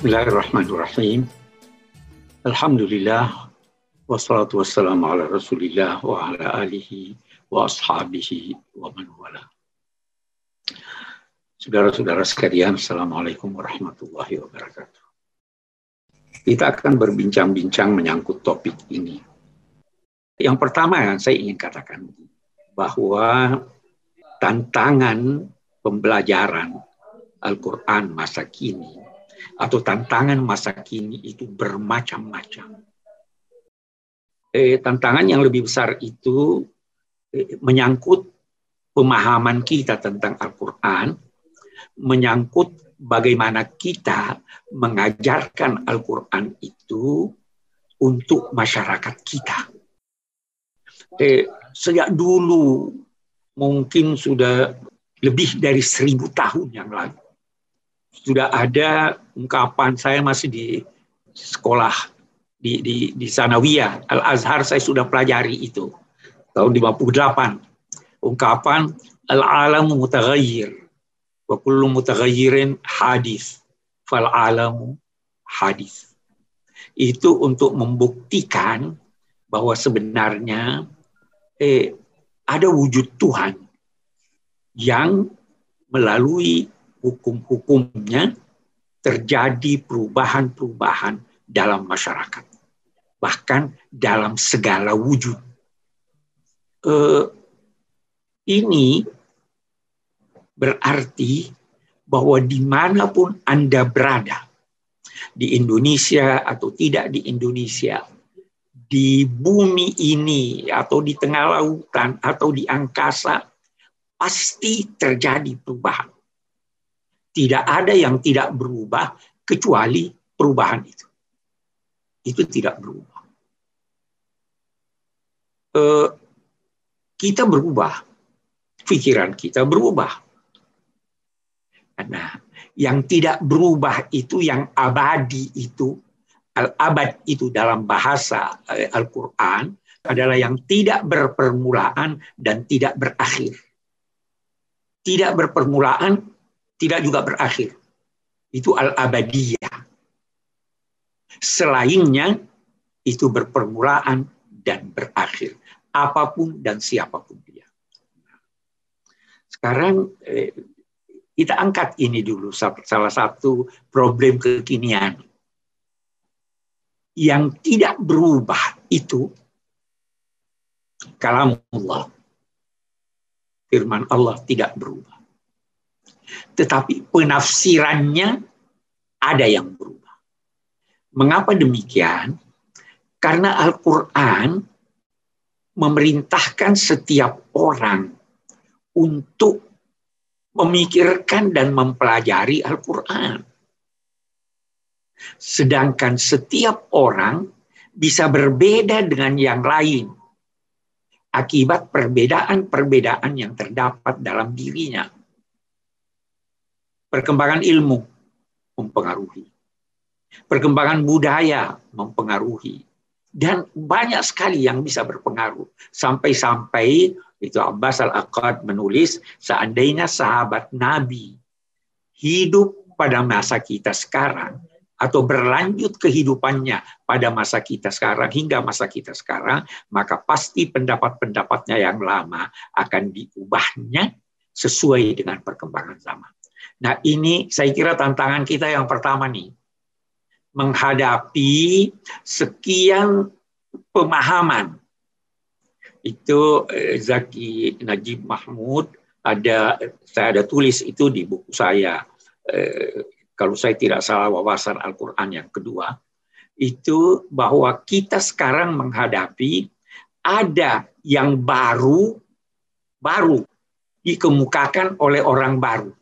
Bismillahirrahmanirrahim. Alhamdulillah wassalatu wassalamu ala Rasulillah wa ala alihi wa ashabihi wa man wala. Saudara-saudara sekalian, Assalamualaikum warahmatullahi wabarakatuh. Kita akan berbincang-bincang menyangkut topik ini. Yang pertama yang saya ingin katakan bahwa tantangan pembelajaran Al-Quran masa kini atau tantangan masa kini itu bermacam-macam. Eh, tantangan yang lebih besar itu eh, menyangkut pemahaman kita tentang Al-Quran, menyangkut bagaimana kita mengajarkan Al-Quran itu untuk masyarakat kita. Eh, sejak dulu mungkin sudah lebih dari seribu tahun yang lalu sudah ada ungkapan. Saya masih di sekolah di di di Sanawiyah. Al Azhar saya sudah pelajari itu tahun 58 ungkapan al alamu mutaghayyir. Wa kullu mutaghayyirin hadis. Fal alamu hadis. Itu untuk membuktikan bahwa sebenarnya eh, ada wujud Tuhan yang melalui hukum-hukumnya terjadi perubahan-perubahan dalam masyarakat, bahkan dalam segala wujud. Eh, ini berarti bahwa di mana pun Anda berada, di Indonesia atau tidak di Indonesia, di bumi ini atau di tengah lautan atau di angkasa, pasti terjadi perubahan tidak ada yang tidak berubah kecuali perubahan itu. Itu tidak berubah. Eh, kita berubah, pikiran kita berubah. Nah, yang tidak berubah itu yang abadi itu, al-abad itu dalam bahasa eh, Al-Quran adalah yang tidak berpermulaan dan tidak berakhir. Tidak berpermulaan tidak juga berakhir. Itu al-abadiyah. Selainnya itu berpermulaan dan berakhir. Apa pun dan siapa pun dia. Sekarang eh, kita angkat ini dulu salah satu problem kekinian. Yang tidak berubah itu kalamullah. Firman Allah tidak berubah tetapi penafsirannya ada yang berubah. Mengapa demikian? Karena Al-Quran memerintahkan setiap orang untuk memikirkan dan mempelajari Al-Quran. Sedangkan setiap orang bisa berbeda dengan yang lain akibat perbedaan-perbedaan yang terdapat dalam dirinya perkembangan ilmu mempengaruhi, perkembangan budaya mempengaruhi, dan banyak sekali yang bisa berpengaruh. Sampai-sampai itu Abbas al-Aqad menulis, seandainya sahabat Nabi hidup pada masa kita sekarang, atau berlanjut kehidupannya pada masa kita sekarang hingga masa kita sekarang, maka pasti pendapat-pendapatnya yang lama akan diubahnya sesuai dengan perkembangan zaman. Nah ini saya kira tantangan kita yang pertama nih. Menghadapi sekian pemahaman. Itu eh, Zaki Najib Mahmud ada saya ada tulis itu di buku saya eh, kalau saya tidak salah wawasan Al-Qur'an yang kedua itu bahwa kita sekarang menghadapi ada yang baru baru dikemukakan oleh orang baru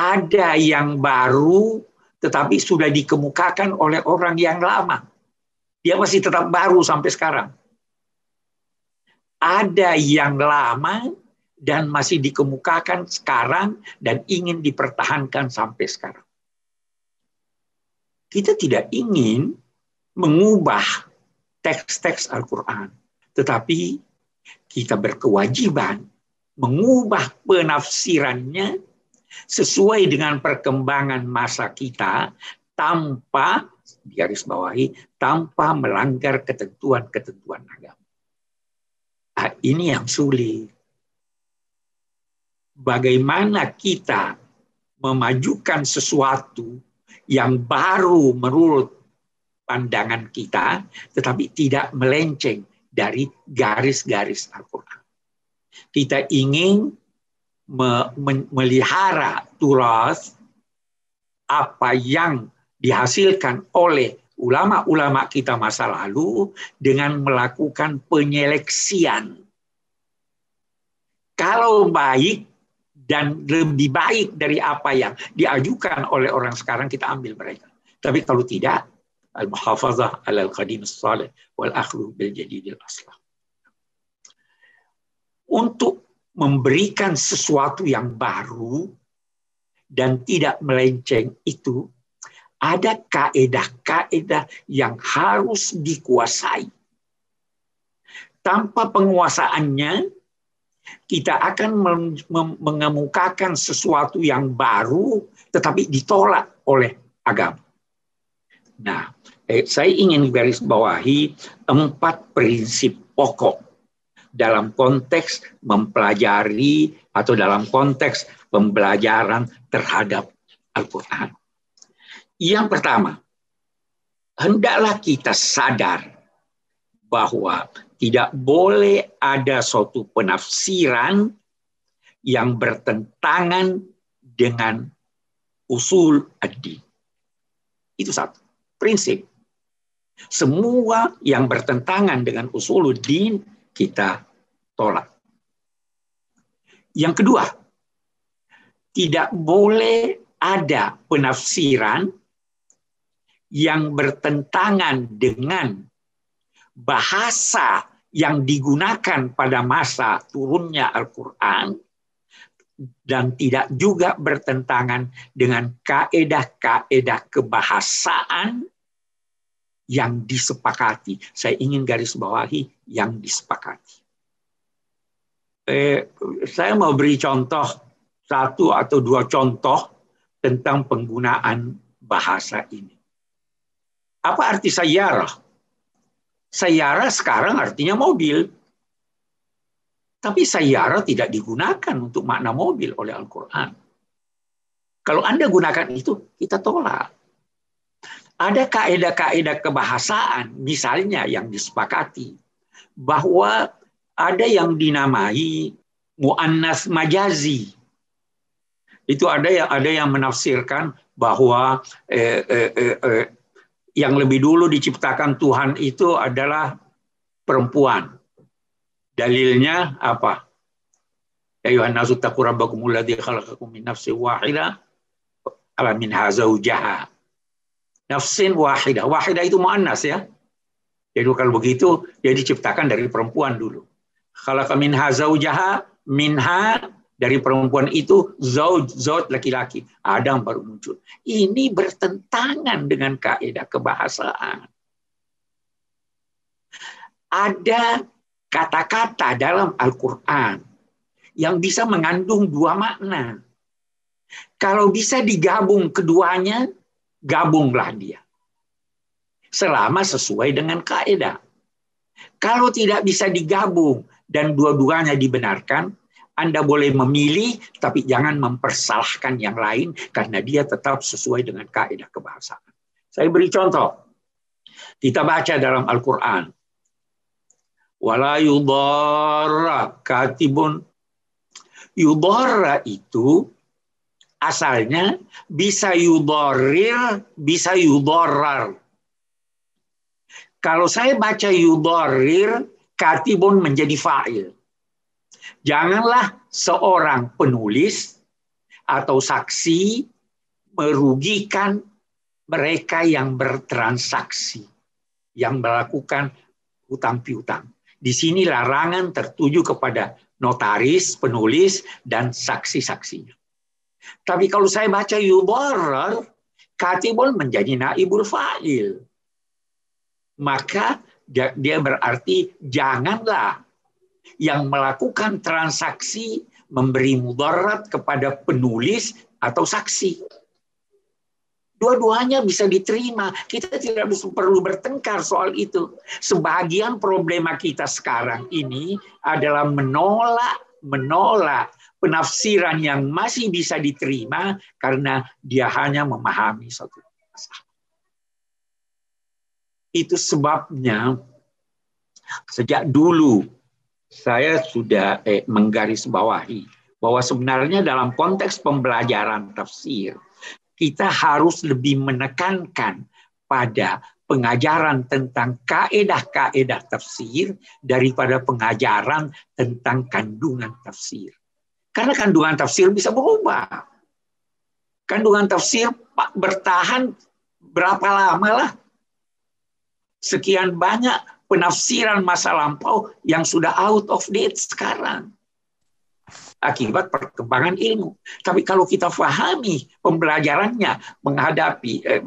ada yang baru tetapi sudah dikemukakan oleh orang yang lama. Dia masih tetap baru sampai sekarang. Ada yang lama dan masih dikemukakan sekarang dan ingin dipertahankan sampai sekarang. Kita tidak ingin mengubah teks-teks Al-Quran, tetapi kita berkewajiban mengubah penafsirannya sesuai dengan perkembangan masa kita tanpa garis bawahi tanpa melanggar ketentuan-ketentuan agama. Nah, ini yang sulit. Bagaimana kita memajukan sesuatu yang baru menurut pandangan kita, tetapi tidak melenceng dari garis-garis Al-Quran. Kita ingin melihara turas apa yang dihasilkan oleh ulama-ulama kita masa lalu dengan melakukan penyeleksian. Kalau baik dan lebih baik dari apa yang diajukan oleh orang sekarang kita ambil mereka. Tapi kalau tidak, al-muhafazah al-qadim salih wal akhlu bil jadidil aslah. Untuk memberikan sesuatu yang baru dan tidak melenceng itu ada kaedah-kaedah yang harus dikuasai. Tanpa penguasaannya, kita akan mengemukakan sesuatu yang baru tetapi ditolak oleh agama. Nah, eh, saya ingin garis bawahi empat prinsip pokok dalam konteks mempelajari atau dalam konteks pembelajaran terhadap Al-Quran. Yang pertama, hendaklah kita sadar bahwa tidak boleh ada suatu penafsiran yang bertentangan dengan usul adi. Itu satu prinsip. Semua yang bertentangan dengan usul din kita tolak. Yang kedua, tidak boleh ada penafsiran yang bertentangan dengan bahasa yang digunakan pada masa turunnya Al-Quran dan tidak juga bertentangan dengan kaedah-kaedah kebahasaan yang disepakati. Saya ingin garis bawahi yang disepakati. Eh, saya mau beri contoh satu atau dua contoh tentang penggunaan bahasa ini. Apa arti sayarah? Sayara sekarang artinya mobil. Tapi sayara tidak digunakan untuk makna mobil oleh Al-Quran. Kalau Anda gunakan itu, kita tolak. Ada kaedah-kaedah kebahasaan, misalnya yang disepakati, bahwa ada yang dinamai mu'annas majazi. Itu ada yang ada yang menafsirkan bahwa eh, eh, eh, eh yang lebih dulu diciptakan Tuhan itu adalah perempuan. Dalilnya apa? Ya. Nafsin wahidah. Wahidah itu muannas ya. Jadi kalau begitu dia diciptakan dari perempuan dulu. Khalaqa minha zaujaha minha dari perempuan itu zauj, zauj laki-laki. Adam baru muncul. Ini bertentangan dengan kaidah kebahasaan. Ada kata-kata dalam Al-Quran yang bisa mengandung dua makna. Kalau bisa digabung keduanya, gabunglah dia. Selama sesuai dengan kaidah. Kalau tidak bisa digabung dan dua-duanya dibenarkan, anda boleh memilih, tapi jangan mempersalahkan yang lain karena dia tetap sesuai dengan kaidah kebahasaan. Saya beri contoh. Kita baca dalam Al-Quran. Wala yudarra katibun. Yudarra itu asalnya bisa yudorir, bisa yudorar. Kalau saya baca yudorir, katibun menjadi fa'il. Janganlah seorang penulis atau saksi merugikan mereka yang bertransaksi, yang melakukan hutang piutang. Di sini larangan tertuju kepada notaris, penulis, dan saksi-saksinya. Tapi kalau saya baca yubarar, katibul menjadi naibul fa'il. Maka dia berarti janganlah yang melakukan transaksi memberi mudarat kepada penulis atau saksi. Dua-duanya bisa diterima. Kita tidak perlu bertengkar soal itu. Sebagian problema kita sekarang ini adalah menolak menolak penafsiran yang masih bisa diterima karena dia hanya memahami satu masalah. Itu sebabnya sejak dulu saya sudah eh, menggarisbawahi bahwa sebenarnya dalam konteks pembelajaran tafsir kita harus lebih menekankan pada pengajaran tentang kaedah-kaedah tafsir daripada pengajaran tentang kandungan tafsir. Karena kandungan tafsir bisa berubah. Kandungan tafsir bertahan berapa lama lah. Sekian banyak penafsiran masa lampau yang sudah out of date sekarang akibat perkembangan ilmu. Tapi kalau kita fahami pembelajarannya menghadapi eh,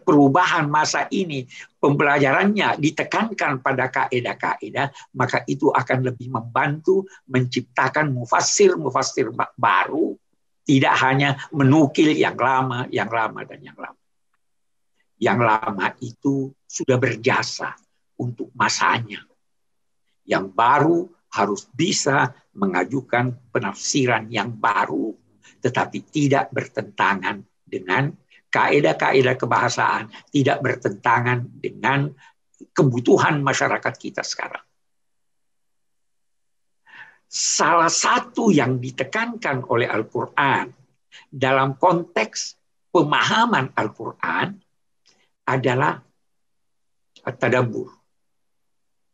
perubahan masa ini, pembelajarannya ditekankan pada kaedah-kaedah, maka itu akan lebih membantu menciptakan mufassir-mufassir baru, tidak hanya menukil yang lama, yang lama dan yang lama. Yang lama itu sudah berjasa untuk masanya. Yang baru harus bisa mengajukan penafsiran yang baru, tetapi tidak bertentangan dengan kaedah-kaedah kebahasaan, tidak bertentangan dengan kebutuhan masyarakat kita sekarang. Salah satu yang ditekankan oleh Al-Quran dalam konteks pemahaman Al-Quran adalah at-tadabbur,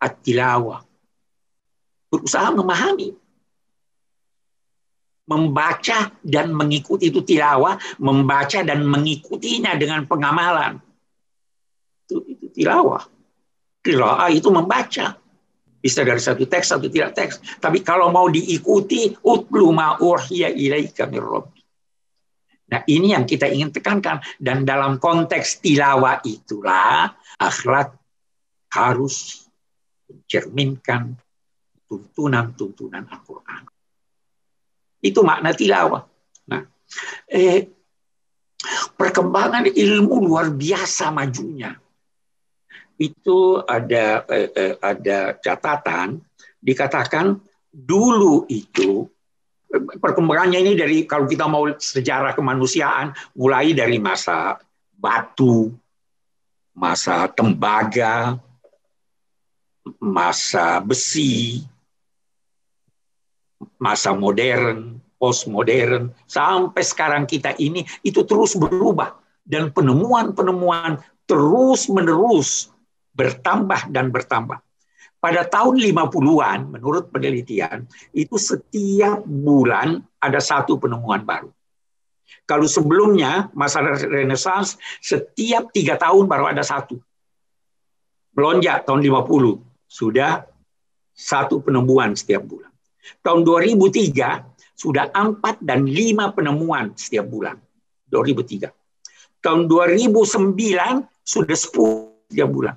at-tilawah, berusaha memahami membaca dan mengikuti itu tilawah, membaca dan mengikutinya dengan pengamalan. Itu, itu tilawah. Tilawah itu membaca. Bisa dari satu teks, satu tidak teks. Tapi kalau mau diikuti, utlu ma'urhiya ilaika Nah ini yang kita ingin tekankan. Dan dalam konteks tilawah itulah akhlak harus mencerminkan tuntunan-tuntunan Al-Quran. Itu makna tilawah. Nah, eh, perkembangan ilmu luar biasa majunya. Itu ada eh, eh, ada catatan dikatakan dulu itu perkembangannya ini dari kalau kita mau sejarah kemanusiaan mulai dari masa batu, masa tembaga, masa besi, masa modern, postmodern, sampai sekarang kita ini itu terus berubah dan penemuan-penemuan terus-menerus bertambah dan bertambah. Pada tahun 50-an, menurut penelitian, itu setiap bulan ada satu penemuan baru. Kalau sebelumnya, masa Renaissance, setiap tiga tahun baru ada satu. Melonjak tahun 50, sudah satu penemuan setiap bulan. Tahun 2003 sudah empat dan lima penemuan setiap bulan. 2003. Tahun 2009 sudah 10 setiap bulan.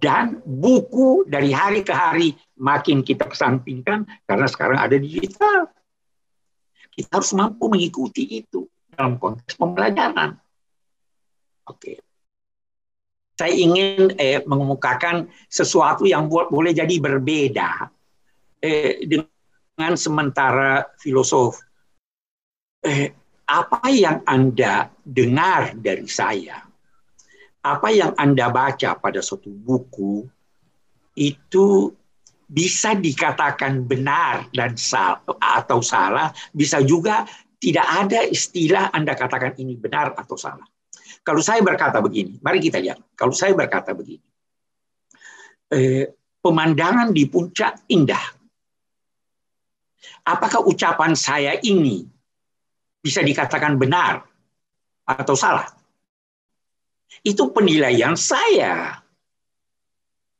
Dan buku dari hari ke hari makin kita kesampingkan karena sekarang ada digital. Kita harus mampu mengikuti itu dalam konteks pembelajaran. Oke. Saya ingin eh, mengemukakan sesuatu yang boleh jadi berbeda eh, dengan sementara filosof, eh, apa yang Anda dengar dari saya, apa yang Anda baca pada suatu buku, itu bisa dikatakan benar dan salah atau salah, bisa juga tidak ada istilah Anda katakan ini benar atau salah. Kalau saya berkata begini, mari kita lihat. Kalau saya berkata begini, eh, pemandangan di puncak indah, apakah ucapan saya ini bisa dikatakan benar atau salah? Itu penilaian saya.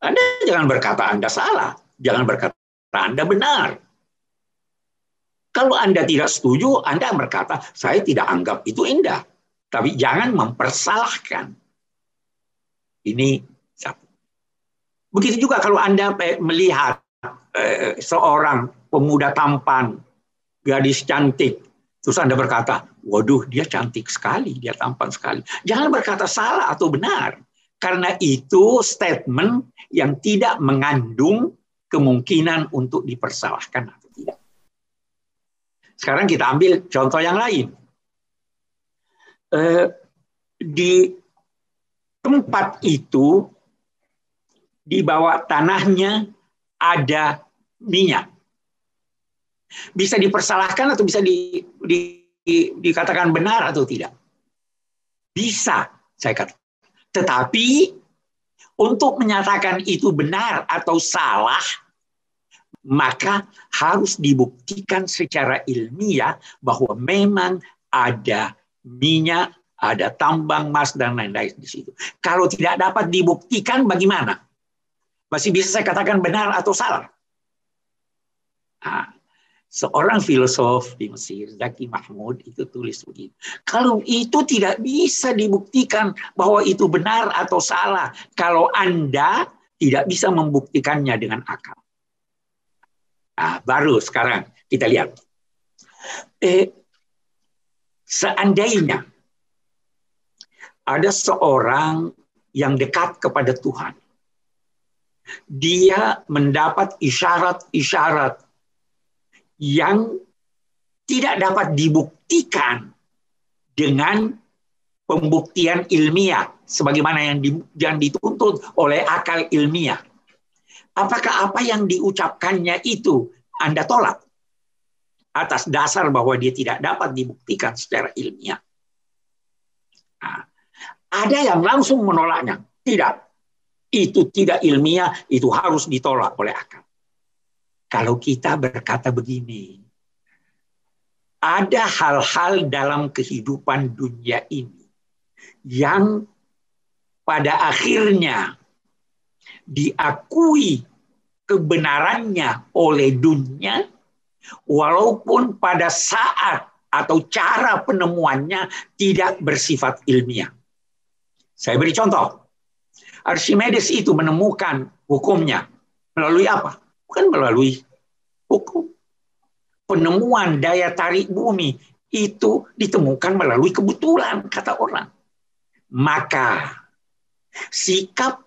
Anda jangan berkata Anda salah, jangan berkata Anda benar. Kalau Anda tidak setuju, Anda berkata, saya tidak anggap itu indah. Tapi jangan mempersalahkan. Ini. Begitu juga kalau Anda melihat eh, seorang pemuda tampan, gadis cantik, terus Anda berkata, waduh dia cantik sekali, dia tampan sekali. Jangan berkata salah atau benar. Karena itu statement yang tidak mengandung kemungkinan untuk dipersalahkan atau tidak. Sekarang kita ambil contoh yang lain. Eh, di tempat itu di bawah tanahnya ada minyak. Bisa dipersalahkan atau bisa di, di, di, dikatakan benar atau tidak? Bisa, saya kata. Tetapi untuk menyatakan itu benar atau salah, maka harus dibuktikan secara ilmiah bahwa memang ada minyak, ada tambang emas dan lain-lain di situ. Kalau tidak dapat dibuktikan, bagaimana? Masih bisa saya katakan benar atau salah? Seorang filosof di Mesir, Zaki Mahmud, itu tulis begitu. Kalau itu tidak bisa dibuktikan bahwa itu benar atau salah, kalau Anda tidak bisa membuktikannya dengan akal. Nah, baru sekarang kita lihat. Eh, seandainya ada seorang yang dekat kepada Tuhan, dia mendapat isyarat-isyarat yang tidak dapat dibuktikan dengan pembuktian ilmiah sebagaimana yang, di, yang dituntut oleh akal ilmiah. Apakah apa yang diucapkannya itu Anda tolak atas dasar bahwa dia tidak dapat dibuktikan secara ilmiah? Nah, ada yang langsung menolaknya. Tidak. Itu tidak ilmiah, itu harus ditolak oleh akal. Kalau kita berkata begini, ada hal-hal dalam kehidupan dunia ini yang pada akhirnya diakui kebenarannya oleh dunia, walaupun pada saat atau cara penemuannya tidak bersifat ilmiah. Saya beri contoh. Archimedes itu menemukan hukumnya melalui apa? Bukan melalui hukum. Penemuan daya tarik bumi itu ditemukan melalui kebetulan, kata orang. Maka sikap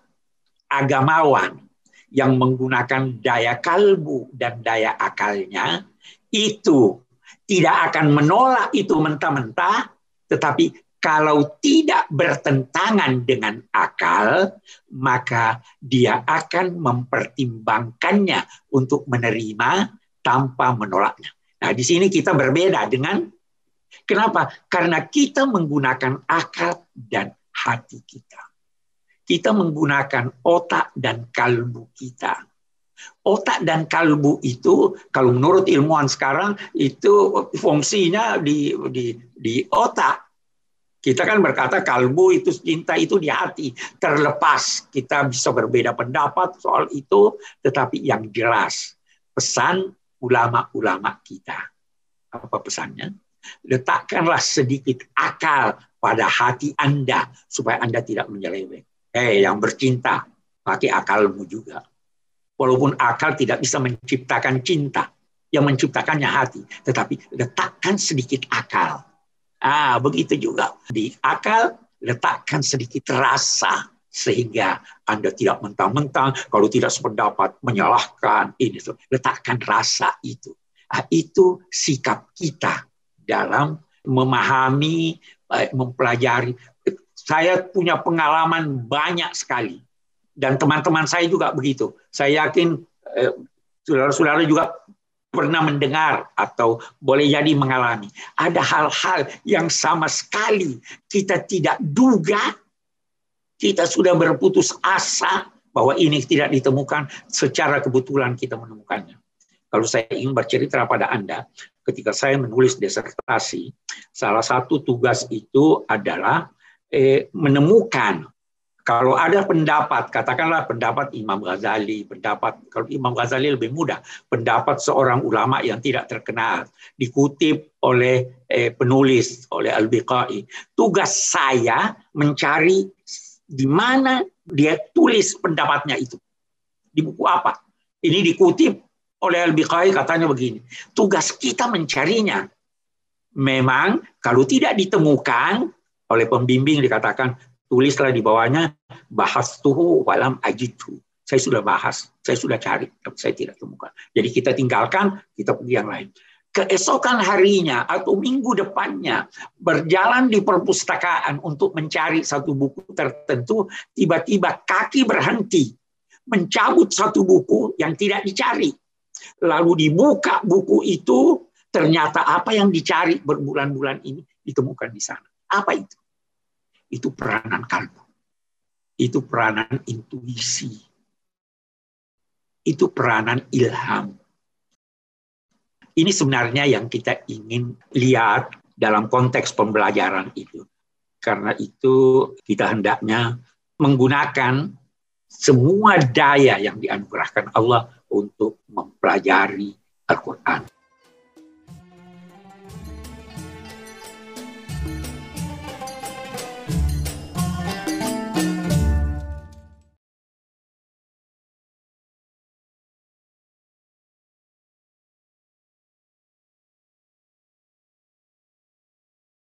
agamawan yang menggunakan daya kalbu dan daya akalnya itu tidak akan menolak itu mentah-mentah, tetapi kalau tidak bertentangan dengan akal, maka dia akan mempertimbangkannya untuk menerima tanpa menolaknya. Nah, di sini kita berbeda dengan kenapa? Karena kita menggunakan akal dan hati kita. Kita menggunakan otak dan kalbu kita. Otak dan kalbu itu, kalau menurut ilmuwan sekarang, itu fungsinya di, di, di otak kita kan berkata kalbu itu cinta itu di hati. Terlepas kita bisa berbeda pendapat soal itu, tetapi yang jelas pesan ulama-ulama kita. Apa pesannya? Letakkanlah sedikit akal pada hati Anda supaya Anda tidak menyeleweng. Eh, yang bercinta, pakai akalmu juga. Walaupun akal tidak bisa menciptakan cinta, yang menciptakannya hati, tetapi letakkan sedikit akal Ah, begitu juga di akal letakkan sedikit rasa sehingga Anda tidak mentang-mentang kalau tidak sependapat menyalahkan ini tuh letakkan rasa itu. Ah, itu sikap kita dalam memahami, mempelajari. Saya punya pengalaman banyak sekali dan teman-teman saya juga begitu. Saya yakin eh, saudara-saudara juga pernah mendengar atau boleh jadi mengalami. Ada hal-hal yang sama sekali kita tidak duga, kita sudah berputus asa bahwa ini tidak ditemukan, secara kebetulan kita menemukannya. Kalau saya ingin bercerita pada Anda, ketika saya menulis disertasi, salah satu tugas itu adalah eh, menemukan kalau ada pendapat, katakanlah pendapat Imam Ghazali, pendapat kalau Imam Ghazali lebih mudah, pendapat seorang ulama yang tidak terkenal dikutip oleh eh, penulis oleh Al-Biqai. Tugas saya mencari di mana dia tulis pendapatnya itu. Di buku apa? Ini dikutip Oleh Al-Biqai katanya begini, tugas kita mencarinya. Memang kalau tidak ditemukan oleh pembimbing dikatakan tulislah di bawahnya bahas tuh walam ajitu. Saya sudah bahas, saya sudah cari, tapi saya tidak temukan. Jadi kita tinggalkan, kita pergi yang lain. Keesokan harinya atau minggu depannya berjalan di perpustakaan untuk mencari satu buku tertentu, tiba-tiba kaki berhenti mencabut satu buku yang tidak dicari lalu dibuka buku itu, ternyata apa yang dicari berbulan-bulan ini ditemukan di sana. Apa itu? Itu peranan kalbu. Itu peranan intuisi. Itu peranan ilham. Ini sebenarnya yang kita ingin lihat dalam konteks pembelajaran itu. Karena itu kita hendaknya menggunakan semua daya yang dianugerahkan Allah untuk mempelajari Al-Quran.